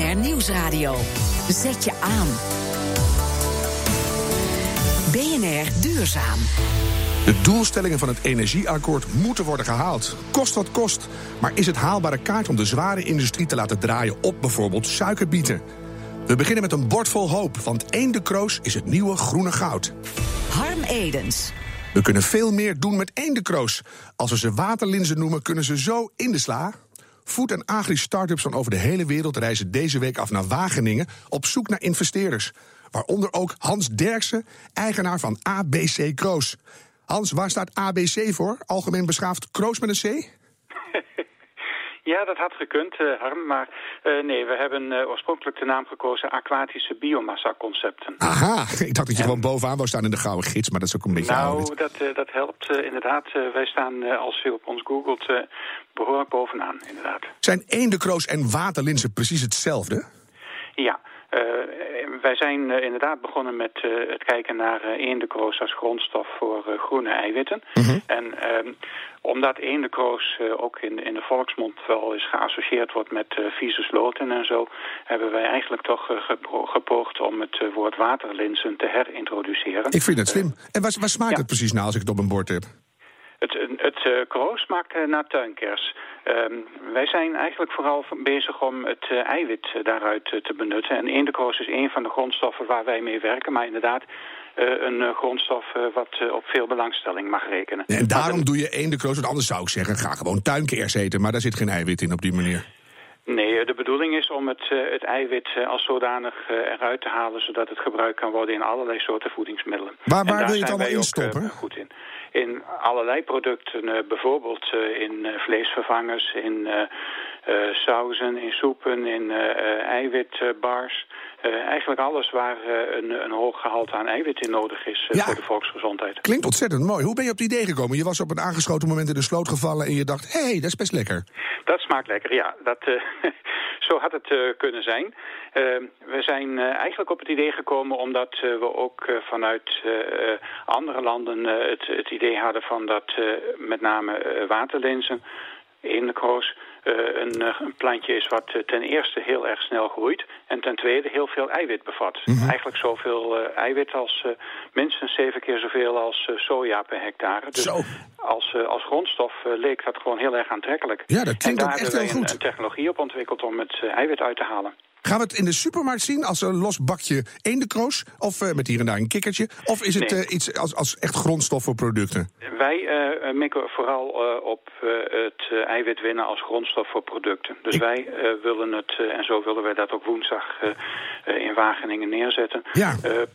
BNR Nieuwsradio. Zet je aan. BNR Duurzaam. De doelstellingen van het energieakkoord moeten worden gehaald. Kost wat kost. Maar is het haalbare kaart om de zware industrie te laten draaien op bijvoorbeeld suikerbieten? We beginnen met een bord vol hoop, want eendekroos is het nieuwe groene goud. Harm Edens. We kunnen veel meer doen met eendekroos. Als we ze waterlinzen noemen, kunnen ze zo in de sla. Food- en agri-startups van over de hele wereld reizen deze week af naar Wageningen op zoek naar investeerders. Waaronder ook Hans Derksen, eigenaar van ABC Kroos. Hans, waar staat ABC voor? Algemeen beschaafd Kroos met een C? Ja, dat had gekund, uh, Harm. Maar uh, nee, we hebben uh, oorspronkelijk de naam gekozen aquatische biomassa-concepten. Aha, ik dacht dat je en... gewoon bovenaan wou staan in de gouden gids, maar dat is ook een beetje Nou, dat, dat helpt inderdaad. wij staan, als je op ons googelt, behoorlijk bovenaan, inderdaad. Zijn eendekroos en waterlinzen precies hetzelfde? Ja. Uh, wij zijn uh, inderdaad begonnen met uh, het kijken naar eendekroos als grondstof voor groene eiwitten. Mm -hmm. En omdat eendekroos ook in, in de volksmond wel eens geassocieerd wordt met vieze sloten en zo, hebben wij eigenlijk toch gepoogd om het woord waterlinzen te herintroduceren. Ik vind het slim. En waar, waar smaakt ja. het precies naar als ik het op een bord heb? Het, uh, kroos smaakt uh, naar tuinkers. Uh, wij zijn eigenlijk vooral bezig om het uh, eiwit daaruit te benutten. En eendekroos is een van de grondstoffen waar wij mee werken. Maar inderdaad een grondstof wat op veel belangstelling mag rekenen. En daarom doe je eendekroos, want anders zou ik zeggen... ga gewoon tuinkers eten, maar daar zit geen eiwit in op die manier. Nee, de bedoeling is om het, het eiwit als zodanig eruit te halen... zodat het gebruikt kan worden in allerlei soorten voedingsmiddelen. Waar, waar wil je het allemaal in stoppen? goed in in allerlei producten. Uh, bijvoorbeeld uh, in uh, vleesvervangers, in sauzen, in soepen, in eiwitbars. eigenlijk alles waar een, een, hoog gehalte aan eiwit in nodig is ja. voor de volksgezondheid. Klinkt ontzettend mooi. Hoe ben je op het idee gekomen? Je was op een aangeschoten moment in de sloot gevallen en je dacht... hé, hey, dat is best lekker. Dat smaakt lekker, ja. Dat, zo had het uh, kunnen zijn. Uh, we zijn uh, eigenlijk op het idee gekomen omdat we ook vanuit andere landen het, het, idee hadden van dat met name waterlinzen in de kroos uh, een, een, plantje is wat uh, ten eerste heel erg snel groeit... en ten tweede heel veel eiwit bevat. Mm -hmm. Eigenlijk zoveel uh, eiwit als minstens zeven keer zoveel als soja per hectare. Dus Zo. als, als grondstof leek dat gewoon heel erg aantrekkelijk. Ja, dat klinkt en daar ook echt hebben heel we goed. een technologie op ontwikkeld om het eiwit uit te halen. Gaan we het in de supermarkt zien als een los bakje eendekroos? Of uh, met hier en daar een kikkertje? Of is het Nee. uh, iets als, als echt grondstof voor producten? Wij uh, mikken vooral op het eiwit winnen als grondstof voor producten. Dus Ik- wij willen het, en zo willen wij dat ook woensdag in Wageningen neerzetten... Ja. eh, eh,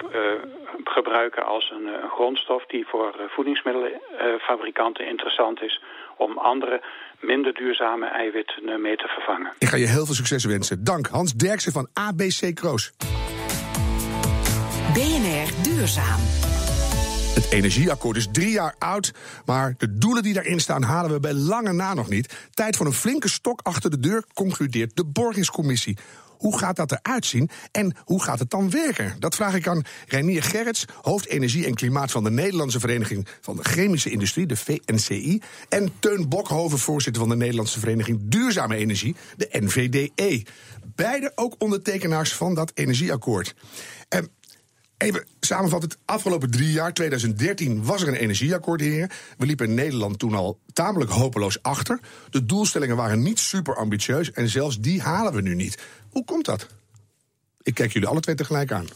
gebruiken als een, eh, grondstof die voor eh, voedingsmiddelenfabrikanten interessant is... om andere, minder duurzame eiwitten mee te vervangen. Ik ga je heel veel succes wensen. Dank Hans Derksen van ABC Kroos. BNR Duurzaam. Het energieakkoord is drie jaar oud, maar de doelen die daarin staan halen we bij lange na nog niet. Tijd voor een flinke stok achter de deur, concludeert de Borgingscommissie. Hoe gaat dat eruit zien en hoe gaat het dan werken? Dat vraag ik aan Reinier Gerrits, hoofd energie en klimaat van de Nederlandse Vereniging van de Chemische Industrie, de VNCI. En Teun Bokhoven, voorzitter van de Nederlandse Vereniging Duurzame Energie, de NVDE. Beide ook ondertekenaars van dat energieakkoord. En Even het afgelopen drie jaar, 2013, was er een energieakkoord, heren. We liepen in Nederland toen al tamelijk hopeloos achter. De doelstellingen waren niet super ambitieus en zelfs die halen we nu niet. Hoe komt dat? Ik kijk jullie alle twee tegelijk aan.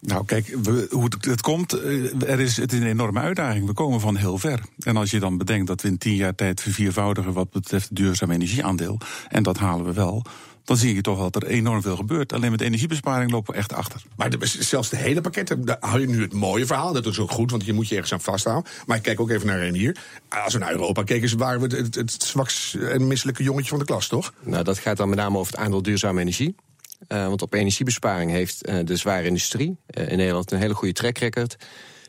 Nou, kijk, we, hoe het, komt, eh, er is, het is een enorme uitdaging. We komen van heel ver. En als je dan bedenkt dat we in tien jaar tijd verviervoudigen wat betreft duurzaam energieaandeel, en dat halen we wel, dan zie je toch wel dat er enorm veel gebeurt. Alleen met energiebesparing lopen we echt achter. Maar de- zelfs de hele pakket, daar hou je nu het mooie verhaal. Dat is ook goed, want je moet je ergens aan vasthouden. Maar ik kijk ook even naar Renier. Als we naar Europa keken, waren we het, het, zwaks en misselijke jongetje van de klas, toch? Nou, dat gaat dan met name over het aandeel duurzame energie. Uh, want op energiebesparing heeft uh, de zware industrie uh, in Nederland een hele goede track record.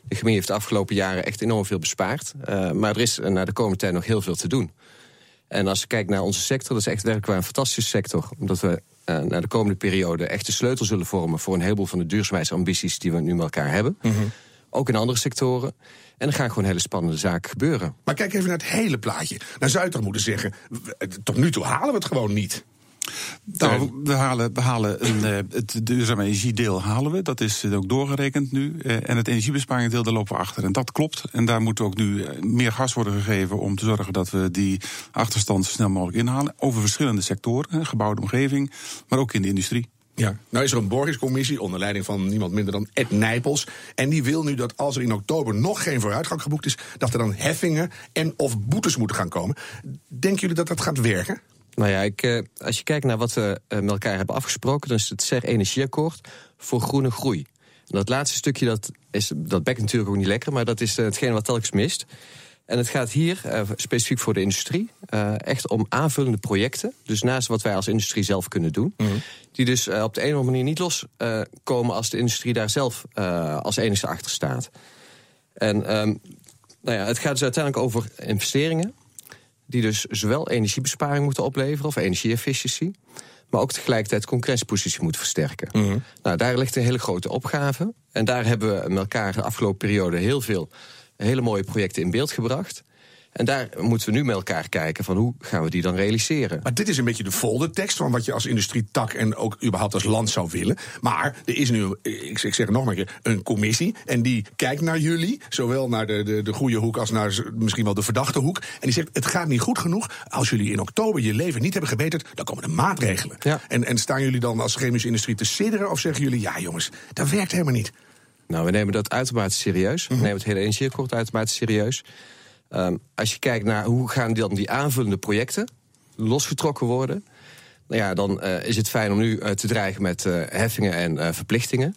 De chemie heeft de afgelopen jaren echt enorm veel bespaard. maar er is naar de komende tijd nog heel veel te doen. En als je kijkt naar onze sector, dat is echt werkelijk waar een fantastische sector. Omdat we naar de komende periode echt de sleutel zullen vormen voor een heleboel van de duurzaamheidsambities die we nu met elkaar hebben. Mhm. Ook in andere sectoren. En er gaan gewoon hele spannende zaken gebeuren. Maar kijk even naar het hele plaatje. Dan zou je toch moeten zeggen, w- tot nu toe halen we het gewoon niet. Nou, we halen, we halen een, uh, het duurzame energiedeel halen we. Dat is ook doorgerekend nu. Uh, en het energiebesparingdeel, daar lopen we achter. En dat klopt. En daar moet ook nu meer gas worden gegeven om te zorgen dat we die achterstand zo snel mogelijk inhalen. Over verschillende sectoren, gebouwde omgeving, maar ook in de industrie. Ja, nou is er een borgingscommissie onder leiding van niemand minder dan Ed Nijpels. En die wil nu dat als er in oktober nog geen vooruitgang geboekt is, dat er dan heffingen en of boetes moeten gaan komen. Denken jullie dat dat gaat werken? Nou ja, ik, uh, als je kijkt naar wat we uh, met elkaar hebben afgesproken, dan is het CER Energieakkoord voor groene groei. En dat laatste stukje, dat, is, dat bekt natuurlijk ook niet lekker, maar dat is uh, hetgeen wat telkens mist. En het gaat hier, uh, specifiek voor de industrie, uh, echt om aanvullende projecten. Dus naast wat wij als industrie zelf kunnen doen. Mm -hmm. Die dus uh, op de een of andere manier niet loskomen als de industrie daar zelf als enige achter staat. En um, nou ja, het gaat dus uiteindelijk over investeringen. Die dus zowel energiebesparing moeten opleveren of energie-efficiëntie. Maar ook tegelijkertijd concurrentiepositie moeten versterken. Mm -hmm. Nou, daar ligt een hele grote opgave. En daar hebben we met elkaar de afgelopen periode heel veel hele mooie projecten in beeld gebracht. En daar moeten we nu met elkaar kijken van hoe gaan we die dan realiseren. Maar dit is een beetje de foldertekst van wat je als industrietak en ook überhaupt als land zou willen. Maar er is nu, ik zeg het nog maar een keer, een commissie. En die kijkt naar jullie, zowel naar de, de, de goede hoek als naar misschien wel de verdachte hoek. En die zegt, het gaat niet goed genoeg. Als jullie in oktober je leven niet hebben gebeterd, dan komen er maatregelen. Ja. En, en staan jullie dan als chemische industrie te sidderen of zeggen jullie, ja jongens, dat werkt helemaal niet? Nou, we nemen dat uitermate serieus. We nemen het hele energieakkoord uitermate serieus. Um, als je kijkt naar hoe gaan dan die aanvullende projecten losgetrokken worden... Nou ja, dan uh, is het fijn om nu uh, te dreigen met uh, heffingen en verplichtingen.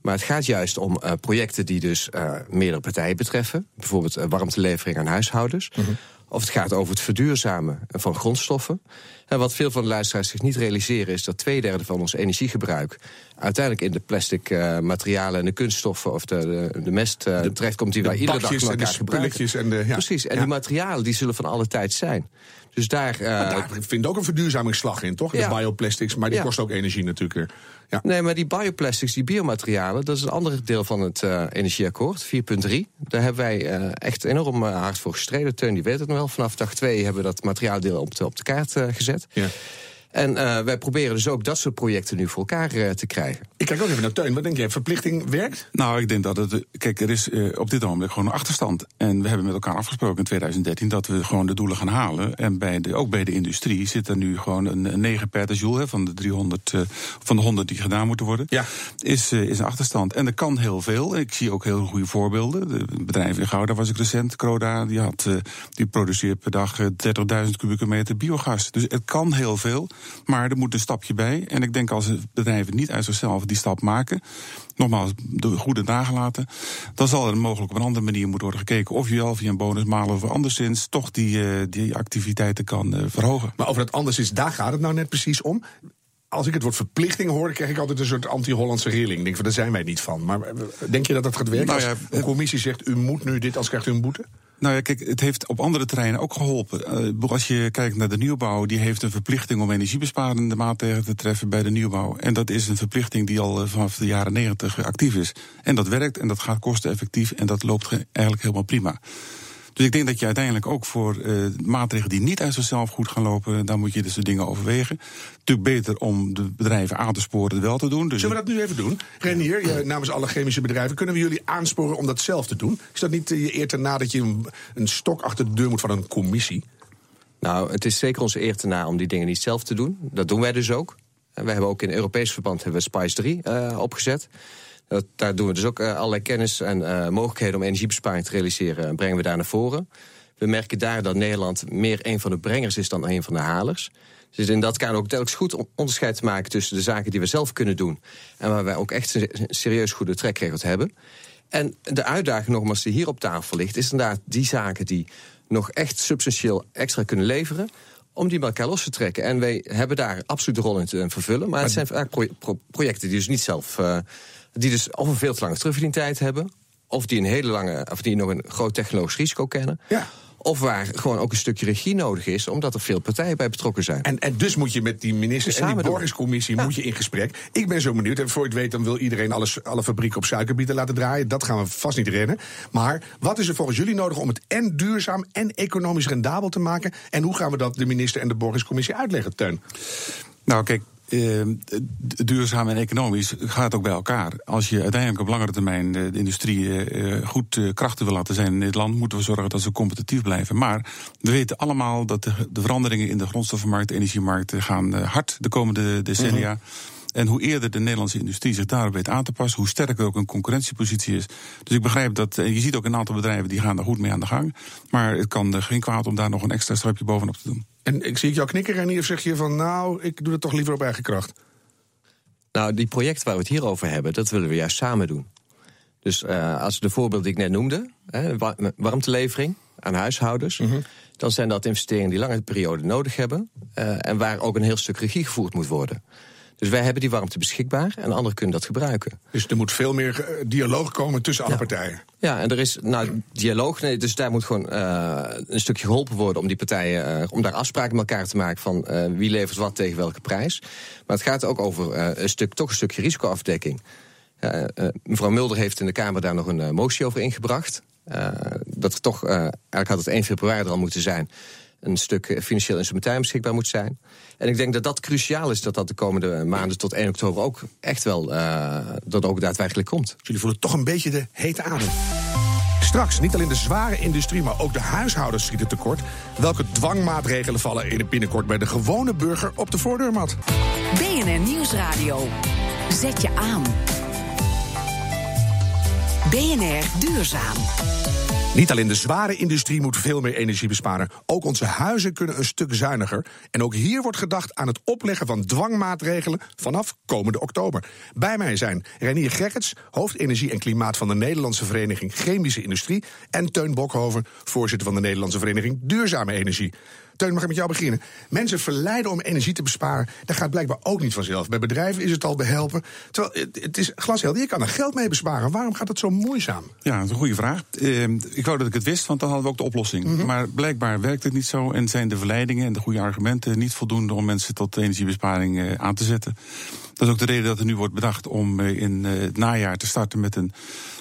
Maar het gaat juist om projecten die dus meerdere partijen betreffen. Bijvoorbeeld warmtelevering aan huishoudens. -hmm. Of het gaat over het verduurzamen van grondstoffen. En wat veel van de luisteraars zich niet realiseren is dat twee derde van ons energiegebruik uiteindelijk in de plastic uh, materialen en de kunststoffen of de, de, de mest uh, terechtkomt die wij iedere dag elkaar gebruiken. En de, ja. Precies, en ja. die materialen die zullen van alle tijd zijn. Dus daar, uh, daar vindt ook een verduurzamingsslag in, toch? Ja. De bioplastics, maar die kost ook energie natuurlijk. Ja. Nee, maar die bioplastics, die biomaterialen, dat is een ander deel van het uh, energieakkoord, 4.3. Daar hebben wij uh, echt enorm hard voor gestreden. Teun, die weet het nog wel. Vanaf dag 2 hebben we dat materiaaldeel op de, op de kaart gezet. Ja. En uh, wij proberen dus ook dat soort projecten nu voor elkaar uh, te krijgen. Ik kijk ook even naar Teun. Wat denk jij? Verplichting werkt? Nou, ik denk dat het. Kijk, er is uh, op dit moment gewoon een achterstand. En we hebben met elkaar afgesproken in 2013 dat we gewoon de doelen gaan halen. En bij de, ook bij de industrie zit er nu gewoon een, een 9 petajoule van de 300, van de 100 die gedaan moeten worden. Ja. Is, is een achterstand. En er kan heel veel. Ik zie ook heel goede voorbeelden. De bedrijf in Gouda was ik recent, Croda, die, had, die produceert per dag 30.000 kubieke meter biogas. Dus het kan heel veel. Maar er moet een stapje bij. En ik denk als bedrijven niet uit zichzelf die stap maken, nogmaals, de goede nagelaten, dan zal er mogelijk op een andere manier moeten worden gekeken of je wel via een bonusmaal of anderszins toch die, uh, die activiteiten kan uh, verhogen. Maar over dat anderszins, daar gaat het nou net precies om als ik het woord verplichting hoor, krijg ik altijd een soort anti-Hollandse rilling. Ik denk van, daar zijn wij niet van. Maar eh, denk je dat dat gaat werken? Nou ja, als een commissie zegt, u moet nu dit, als krijgt u een boete? Nou ja, kijk, het heeft op andere terreinen ook geholpen. Uh, als je kijkt naar de nieuwbouw, die heeft een verplichting om energiebesparende maatregelen te treffen bij de nieuwbouw. En dat is een verplichting die al uh, vanaf de jaren negentig actief is. En dat werkt en dat gaat kosteneffectief en dat loopt eigenlijk helemaal prima. Dus ik denk dat je uiteindelijk ook voor uh, maatregelen die niet uit zichzelf goed gaan lopen, daar moet je dus de dingen overwegen. Natuurlijk beter om de bedrijven aan te sporen het wel te doen. Dus Zullen we dat nu even doen? Renier, namens alle chemische bedrijven, kunnen we jullie aansporen om dat zelf te doen? Is dat niet uh, je eer na dat je een, een stok achter de deur moet van een commissie? Nou, het is zeker onze eer te na om die dingen niet zelf te doen. Dat doen wij dus ook. En we hebben ook in Europees verband hebben we Spice 3 uh, opgezet. Dat, daar doen we dus ook uh, allerlei kennis en uh, mogelijkheden om energiebesparing te realiseren. En brengen we daar naar voren. We merken daar dat Nederland meer een van de brengers is dan een van de halers. Dus in dat kader ook telkens goed onderscheid te maken tussen de zaken die we zelf kunnen doen. En waar wij ook echt een serieus goede trekregels hebben. En de uitdaging nogmaals die hier op tafel ligt, is inderdaad die zaken die nog echt substantieel extra kunnen leveren om die bij elkaar los te trekken. En wij hebben daar absoluut de rol in te vervullen. Maar het zijn vaak pro pro projecten die dus niet zelf uh, die dus of een veel te lange terugverdientijd hebben, of die een hele lange, of die nog een groot technologisch risico kennen. Ja. Of waar gewoon ook een stukje regie nodig is, omdat er veel partijen bij betrokken zijn. En, en dus moet je met die minister en die borgingscommissie ja. moet je in gesprek. Ik ben zo benieuwd. En voor je het weet, dan wil iedereen alles, alle fabrieken op suikerbieten laten draaien. Dat gaan we vast niet rennen. Maar wat is er volgens jullie nodig om het en duurzaam en economisch rendabel te maken? En hoe gaan we dat de minister en de borgingscommissie uitleggen, Teun? Nou, kijk, uh, duurzaam en economisch gaat ook bij elkaar. Als je uiteindelijk op langere termijn de industrie uh, goed uh, krachtig wil laten zijn in dit land, moeten we zorgen dat ze competitief blijven. Maar we weten allemaal dat de, de veranderingen in de grondstoffenmarkt, de energiemarkt gaan hard de komende decennia. -hmm. En hoe eerder de Nederlandse industrie zich daarop weet aan te passen, hoe sterker ook een concurrentiepositie is. Dus ik begrijp dat, en je ziet ook een aantal bedrijven die gaan daar goed mee aan de gang. Maar het kan geen kwaad om daar nog een extra strapje bovenop te doen. En ik zie ik jou knikken, Renier, of zeg je van nou, ik doe het toch liever op eigen kracht? Nou, die projecten waar we het hier over hebben, dat willen we juist samen doen. Dus uh, als de voorbeeld die ik net noemde, hè, warmtelevering aan huishoudens, mm -hmm. dan zijn dat investeringen die lange periode nodig hebben uh, en waar ook een heel stuk regie gevoerd moet worden. Dus wij hebben die warmte beschikbaar en anderen kunnen dat gebruiken. Dus er moet veel meer dialoog komen tussen alle ja. partijen. Ja, en er is nou dialoog. Nee, dus daar moet gewoon uh, een stukje geholpen worden om die partijen, uh, om daar afspraken met elkaar te maken van uh, wie levert wat tegen welke prijs. Maar het gaat ook over een stuk, toch een stukje risicoafdekking. mevrouw Mulder heeft in de Kamer daar nog een motie over ingebracht. dat er toch, eigenlijk had het 1 februari er al moeten zijn een stuk financieel instrumentarium beschikbaar moet zijn. En ik denk dat dat cruciaal is dat dat de komende maanden tot 1 oktober ook echt wel uh, dat ook daadwerkelijk komt. Jullie voelen toch een beetje de hete adem. Straks niet alleen de zware industrie, maar ook de huishoudens schieten tekort. Welke dwangmaatregelen vallen in het binnenkort bij de gewone burger op de voordeurmat? BNR Nieuwsradio. Zet je aan. BNR Duurzaam. Niet alleen de zware industrie moet veel meer energie besparen, ook onze huizen kunnen een stuk zuiniger. En ook hier wordt gedacht aan het opleggen van dwangmaatregelen vanaf komende oktober. Bij mij zijn Renier Gerrits, hoofd energie en klimaat van de Nederlandse Vereniging Chemische Industrie, en Teun Bokhoven, voorzitter van de Nederlandse Vereniging Duurzame Energie. Teun, mag ik met jou beginnen? Mensen verleiden om energie te besparen. Dat gaat blijkbaar ook niet vanzelf. Bij bedrijven is het al behelpen. Terwijl het, is glashelder, je kan er geld mee besparen. Waarom gaat het zo moeizaam? Ja, dat is een goede vraag. Uh, ik wou dat ik het wist, want dan hadden we ook de oplossing. Mm -hmm. Maar blijkbaar werkt het niet zo en zijn de verleidingen en de goede argumenten niet voldoende om mensen tot energiebesparing uh, aan te zetten. Dat is ook de reden dat er nu wordt bedacht om uh, in het najaar te starten met een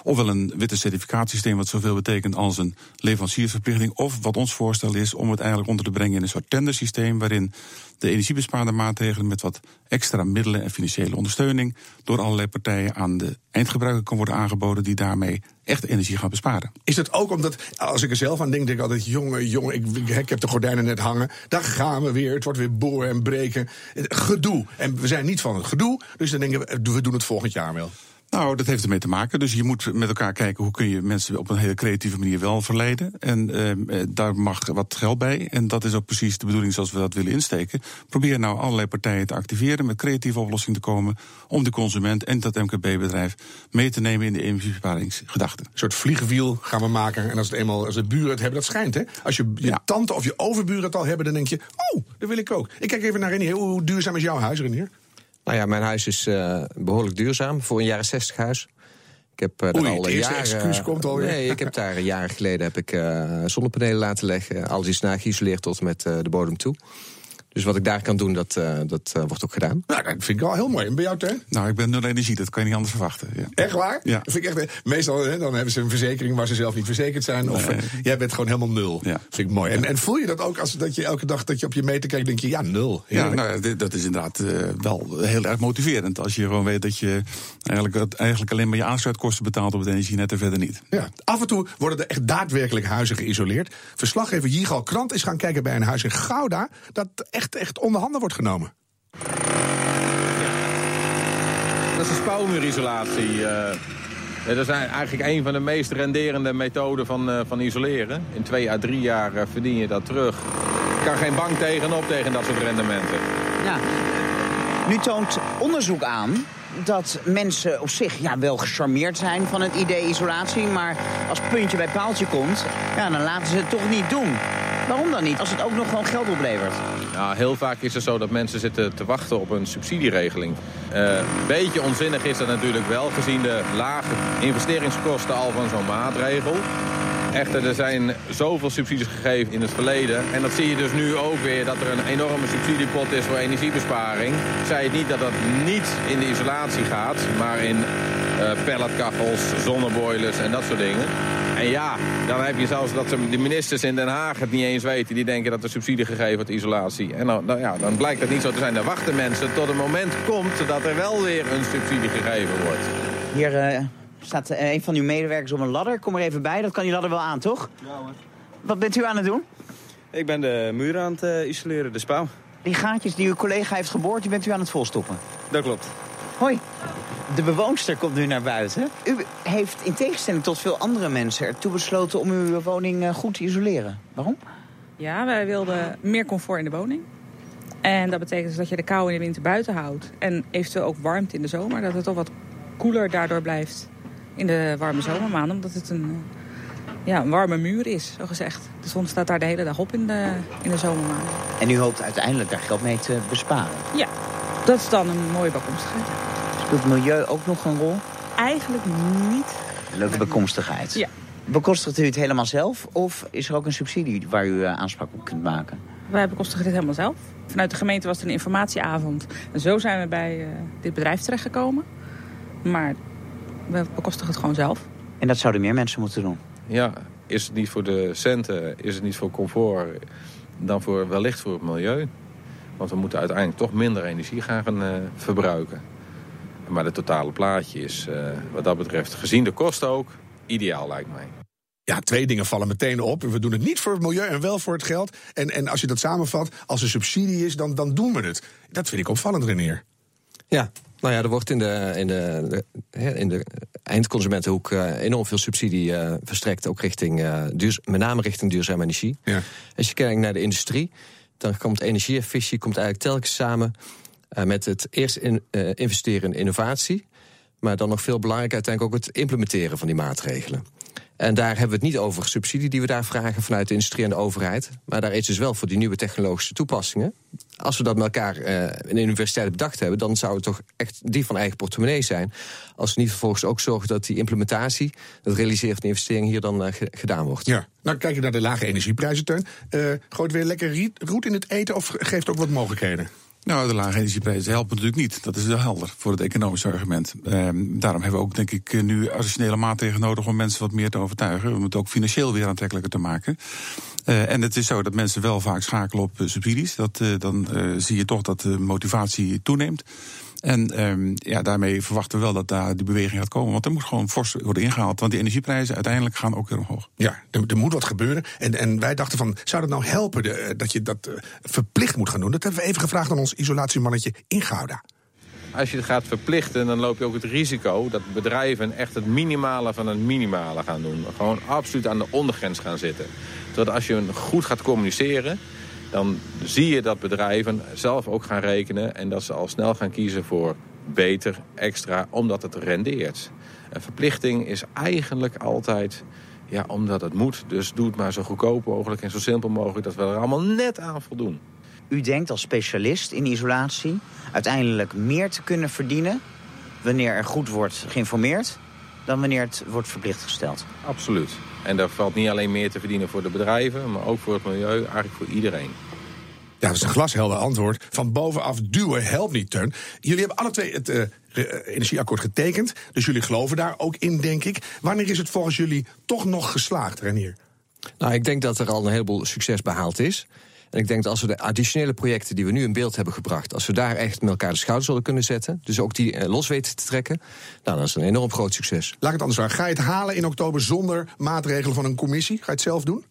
ofwel een witte certificatiesysteem, wat zoveel betekent als een leveranciersverplichting, of wat ons voorstel is om het eigenlijk onder te brengen in een soort tendersysteem waarin de energiebespaarde maatregelen met wat extra middelen en financiële ondersteuning door allerlei partijen aan de eindgebruiker kan worden aangeboden die daarmee echt energie gaan besparen. Is dat ook omdat, als ik er zelf aan denk, denk ik altijd: jongen, jongen, ik, ik heb de gordijnen net hangen. Daar gaan we weer. Het wordt weer boren en breken. Gedoe. En we zijn niet van het gedoe, dus dan denken we: we doen het volgend jaar wel. Nou, dat heeft ermee te maken. Dus je moet met elkaar kijken hoe kun je mensen op een hele creatieve manier wel verleiden. En uh, daar mag wat geld bij. En dat is ook precies de bedoeling zoals we dat willen insteken. Probeer nou allerlei partijen te activeren, met creatieve oplossingen te komen. om de consument en dat MKB-bedrijf mee te nemen in de energiebesparingsgedachte. Een soort vliegenwiel gaan we maken. En als het eenmaal als de buren het hebben, dat schijnt hè. Als je, je ja. tante of je overburen het al hebben, dan denk je: oh, dat wil ik ook. Ik kijk even naar Renier. Hoe duurzaam is jouw huis, Renier? Nou ja, mijn huis is uh, behoorlijk duurzaam voor een jaren 60 huis. Ik heb uh, Oei, al jaren. excuus komt alweer. Nee, ik heb daar jaren geleden heb ik uh, zonnepanelen laten leggen. Alles is nageïsoleerd tot met de bodem toe. Dus wat ik daar kan doen, dat, uh, dat uh, wordt ook gedaan. Nou, dat vind ik wel heel mooi. En bij jou, Teun? Nou, ik ben nul energie, dat kan je niet anders verwachten. Ja. Echt waar? Ja. Dat vind ik echt, meestal hè, dan hebben ze een verzekering waar ze zelf niet verzekerd zijn. Of nee. jij bent gewoon helemaal nul. Ja. vind ik mooi. En, en voel je dat ook als dat je elke dag dat je op je meter kijkt, denk je, ja, nul. Heerlijk. Ja, nou, dat is inderdaad uh, wel heel erg motiverend. Als je gewoon weet dat je eigenlijk, eigenlijk alleen maar je aansluitkosten betaalt op het energienet en verder niet. Ja. Af en toe worden er echt daadwerkelijk huizen geïsoleerd. Verslaggever Jigal Krant is gaan kijken bij een huis in Gouda dat echt, echt onder handen wordt genomen. Dat is een spouwmuurisolatie. Uh, dat is eigenlijk een van de meest renderende methoden van, uh, van isoleren. In twee à drie jaar uh, verdien je dat terug. Je kan geen bank tegenop tegen dat soort rendementen. Ja. Nu toont onderzoek aan dat mensen op zich ja, wel gecharmeerd zijn van het idee isolatie. Maar als puntje bij paaltje komt, ja, dan laten ze het toch niet doen. Waarom dan niet, als het ook nog gewoon geld oplevert? Nou, heel vaak is het zo dat mensen zitten te wachten op een subsidieregeling. Een uh, beetje onzinnig is dat natuurlijk wel, gezien de lage investeringskosten al van zo'n maatregel. Echter, er zijn zoveel subsidies gegeven in het verleden. En dat zie je dus nu ook weer, dat er een enorme subsidiepot is voor energiebesparing. Zij het niet dat dat niet in de isolatie gaat, maar in uh, pelletkachels, zonneboilers en dat soort dingen. En ja, dan heb je zelfs dat de ministers in Den Haag het niet eens weten. Die denken dat er subsidie gegeven wordt, isolatie. En dan, dan, ja, dan blijkt dat niet zo te zijn. Dan wachten mensen tot het moment komt dat er wel weer een subsidie gegeven wordt. Hier eh, staat eh, een van uw medewerkers op een ladder. Kom er even bij, dat kan die ladder wel aan, toch? Ja hoor. Wat bent u aan het doen? Ik ben de muur aan het eh, isoleren, de spouw. Die gaatjes die uw collega heeft geboord, die bent u aan het volstoppen. Dat klopt. Hoi. De bewoonster komt nu naar buiten. U heeft in tegenstelling tot veel andere mensen ertoe besloten om uw woning eh, goed te isoleren. Waarom? Ja, wij wilden meer comfort in de woning. En dat betekent dus dat je de kou in de winter buiten houdt. En eventueel ook warmte in de zomer. Dat het toch wat koeler daardoor blijft in de warme zomermaanden. Omdat het een, eh, ja, een warme muur is, zo gezegd. De zon staat daar de hele dag op in de, in de zomermaanden. En u hoopt uiteindelijk daar geld mee te besparen. Ja, dat is dan een mooie bijkomstigheid. Speelt milieu ook nog een rol? Eigenlijk niet. Leuke bijkomstigheid. Ja. Bekostigt u het helemaal zelf? Of is er ook een subsidie waar u eh, aanspraak op kunt maken? Wij bekostigen dit helemaal zelf. Vanuit de gemeente was het een informatieavond. En zo zijn we bij eh, dit bedrijf terechtgekomen. Maar we bekostigen het gewoon zelf. En dat zouden meer mensen moeten doen. Ja, is het niet voor de centen, is het niet voor comfort... dan voor, wellicht voor het milieu. Want we moeten uiteindelijk toch minder energie gaan uh, verbruiken. Maar het totale plaatje is uh, wat dat betreft, gezien de kosten ook, ideaal lijkt mij. Ja, twee dingen vallen meteen op. We doen het niet voor het milieu en wel voor het geld. En, en als je dat samenvat, als er subsidie is, dan, dan doen we het. Dat vind ik opvallend, Reneer. Ja, nou ja, er wordt in de, in de, in de eindconsumentenhoek uh, enorm veel subsidie uh, verstrekt. Ook richting, uh, duur, met name richting duurzame energie. Ja. Als je kijkt naar de industrie, dan komt energieefficiëntie komt eigenlijk telkens samen met het eerst in, investeren in innovatie. Maar dan nog veel belangrijker uiteindelijk ook het implementeren van die maatregelen. En daar hebben we het niet over subsidie die we daar vragen vanuit de industrie en de overheid. Maar daar is dus wel voor die nieuwe technologische toepassingen. Als we dat met elkaar uh, in de universiteit bedacht hebben, dan zou het toch echt die van eigen portemonnee zijn. Als we niet vervolgens ook zorgen dat die implementatie, dat realiseren de investering hier dan uh, gedaan wordt. Ja, nou kijk je naar de lage energieprijzen, Teun. Gooit weer lekker roet in het eten of geeft ook wat mogelijkheden? Nou, de lage energieprijzen helpen natuurlijk niet. Dat is wel helder voor het economische argument. Ehm, daarom hebben we ook, denk ik, nu additionele maatregelen nodig om mensen wat meer te overtuigen. Om het ook financieel weer aantrekkelijker te maken. Uh, en het is zo dat mensen wel vaak schakelen op uh, subsidies. Dat, uh, dan zie je toch dat de motivatie toeneemt. En um, ja, daarmee verwachten we wel dat daar die beweging gaat komen. Want er moet gewoon fors worden ingehaald. Want die energieprijzen uiteindelijk gaan ook weer omhoog. Ja, er, er moet wat gebeuren. En, en wij dachten van, zou dat nou helpen de, dat je dat uh, verplicht moet gaan doen? Dat hebben we even gevraagd aan ons isolatiemannetje in Gouda. Als je het gaat verplichten, dan loop je ook het risico dat bedrijven echt het minimale van het minimale gaan doen. Gewoon absoluut aan de ondergrens gaan zitten. Terwijl als je goed gaat communiceren, dan zie je dat bedrijven zelf ook gaan rekenen... en dat ze al snel gaan kiezen voor beter, extra, omdat het rendeert. Een verplichting is eigenlijk altijd ja, omdat het moet. Dus doe het maar zo goedkoop mogelijk en zo simpel mogelijk... dat we er allemaal net aan voldoen. U denkt als specialist in isolatie uiteindelijk meer te kunnen verdienen... wanneer er goed wordt geïnformeerd dan wanneer het wordt verplicht gesteld. Absoluut. En daar valt niet alleen meer te verdienen voor de bedrijven... maar ook voor het milieu, eigenlijk voor iedereen. Ja, dat is een glashelder antwoord. Van bovenaf duwen helpt niet, Teun. Jullie hebben alle twee het uh, energieakkoord getekend. Dus jullie geloven daar ook in, denk ik. Wanneer is het volgens jullie toch nog geslaagd, Renier? Nou, ik denk dat er al een heleboel succes behaald is. En ik denk dat als we de additionele projecten die we nu in beeld hebben gebracht... als we daar echt met elkaar de schouders zullen kunnen zetten... dus ook die eh, los weten te trekken, nou, dat is een enorm groot succes. Laat ik het anders vragen. Ga je het halen in oktober zonder maatregelen van een commissie? Ga je het zelf doen?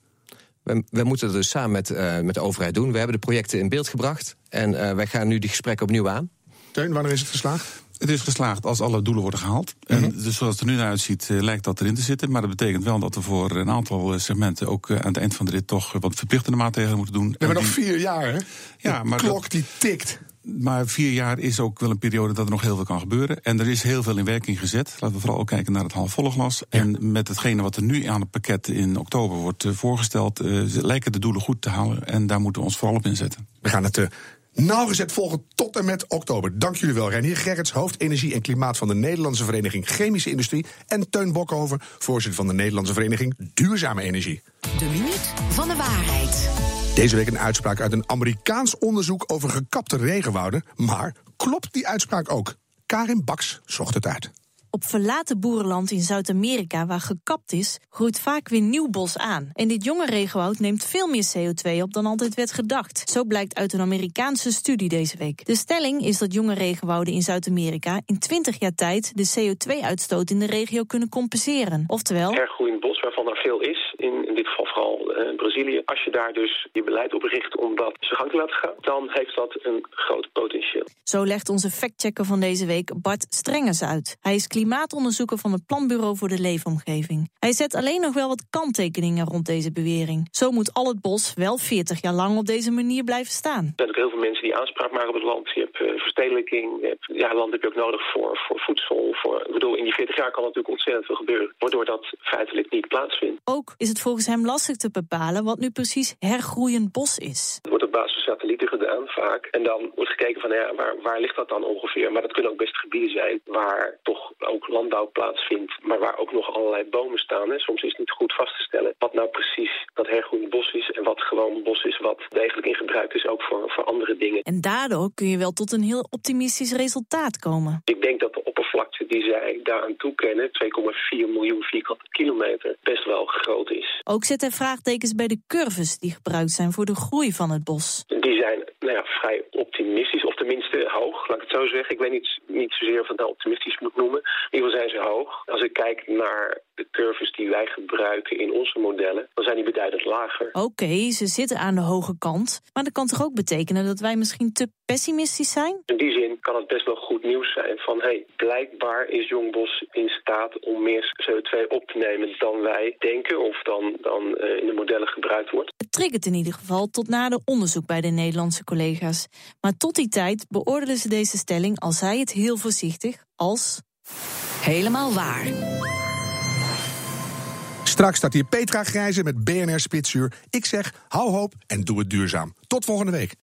We, moeten het dus samen met, uh, met de overheid doen. We hebben de projecten in beeld gebracht. En uh, wij gaan nu die gesprekken opnieuw aan. Teun, wanneer is het geslaagd? Het is geslaagd als alle doelen worden gehaald. Mm -hmm. en dus zoals het er nu naar uitziet, uh, lijkt dat erin te zitten. Maar dat betekent wel dat we voor een aantal segmenten ook uh, aan het eind van de rit toch wat verplichtende maatregelen moeten doen. We hebben nog vier jaar, hè? Ja, de maar klok dat, die tikt. Maar vier jaar is ook wel een periode dat er nog heel veel kan gebeuren. En er is heel veel in werking gezet. Laten we vooral ook kijken naar het halfvolle glas. Ja. En met hetgene wat er nu aan het pakket in oktober wordt voorgesteld... Uh, lijken de doelen goed te halen. En daar moeten we ons vooral op inzetten. We gaan het uh, nauwgezet volgen tot en met oktober. Dank jullie wel, Reinier Gerrits, hoofd Energie en Klimaat... van de Nederlandse Vereniging Chemische Industrie... en Teun Bokhoven, voorzitter van de Nederlandse Vereniging Duurzame Energie. De minuut van de waarheid. Deze week een uitspraak uit een Amerikaans onderzoek over gekapte regenwouden. Maar klopt die uitspraak ook? Karin Baks zocht het uit. Op verlaten boerenland in Zuid-Amerika, waar gekapt is, groeit vaak weer nieuw bos aan. En dit jonge regenwoud neemt veel meer CO2 op dan altijd werd gedacht. Zo blijkt uit een Amerikaanse studie deze week. De stelling is dat jonge regenwouden in Zuid-Amerika in 20 jaar tijd de CO2-uitstoot in de regio kunnen compenseren. Oftewel. Hergroeiend bos, waarvan er veel is, in, in dit geval vooral uh, Brazilië. Als je daar dus je beleid op richt om dat zijn gang te laten gaan, dan heeft dat een groot potentieel. Zo legt onze factchecker van deze week Bart Strengers uit. Hij is klimaatonderzoeker van het Planbureau voor de Leefomgeving. Hij zet alleen nog wel wat kanttekeningen rond deze bewering. Zo moet al het bos wel 40 jaar lang op deze manier blijven staan. Er zijn ook heel veel mensen die aanspraak maken op het land. Je hebt uh, verstedelijking. Je hebt, ja, land heb je ook nodig voor, voor voedsel. Voor, ik bedoel, in die 40 jaar kan natuurlijk ontzettend veel gebeuren. Waardoor dat feitelijk niet plaatsvindt. Ook is het volgens hem lastig te bepalen wat nu precies hergroeiend bos is. Satellieten gedaan, vaak. En dan wordt gekeken van ja, waar, waar ligt dat dan ongeveer? Maar dat kunnen ook best gebieden zijn waar toch ook landbouw plaatsvindt, maar waar ook nog allerlei bomen staan. Hè. Soms is het niet goed vast te stellen wat nou precies dat hergroeiend bos is en wat gewoon bos is wat degelijk in gebruik is ook voor, voor andere dingen. En daardoor kun je wel tot een heel optimistisch resultaat komen. Ik denk dat de oppervlakte die zij daaraan toekennen, 2,4 miljoen vierkante kilometer, best wel groot is. Ook zet hij vraagtekens bij de curves die gebruikt zijn voor de groei van het bos. Nou ja, vrij optimistisch, tenminste hoog, laat ik het zo zeggen. Ik weet niet, niet zozeer of het nou optimistisch moet noemen. In ieder geval zijn ze hoog. Als ik kijk naar de curves die wij gebruiken in onze modellen, dan zijn die beduidend lager. Oké, okay, ze zitten aan de hoge kant. Maar dat kan toch ook betekenen dat wij misschien te pessimistisch zijn? In die zin kan het best wel goed nieuws zijn van hey, blijkbaar is Jongbos in staat om meer CO2 op te nemen dan wij denken of dan, dan uh, in de modellen gebruikt wordt. Het triggert in ieder geval tot nader onderzoek bij de Nederlandse collega's. Maar tot die tijd beoordelen ze deze stelling, al zij het heel voorzichtig, als. Helemaal waar. Straks staat hier Petra Grijze met BNR Spitsuur. Ik zeg, hou hoop en doe het duurzaam. Tot volgende week.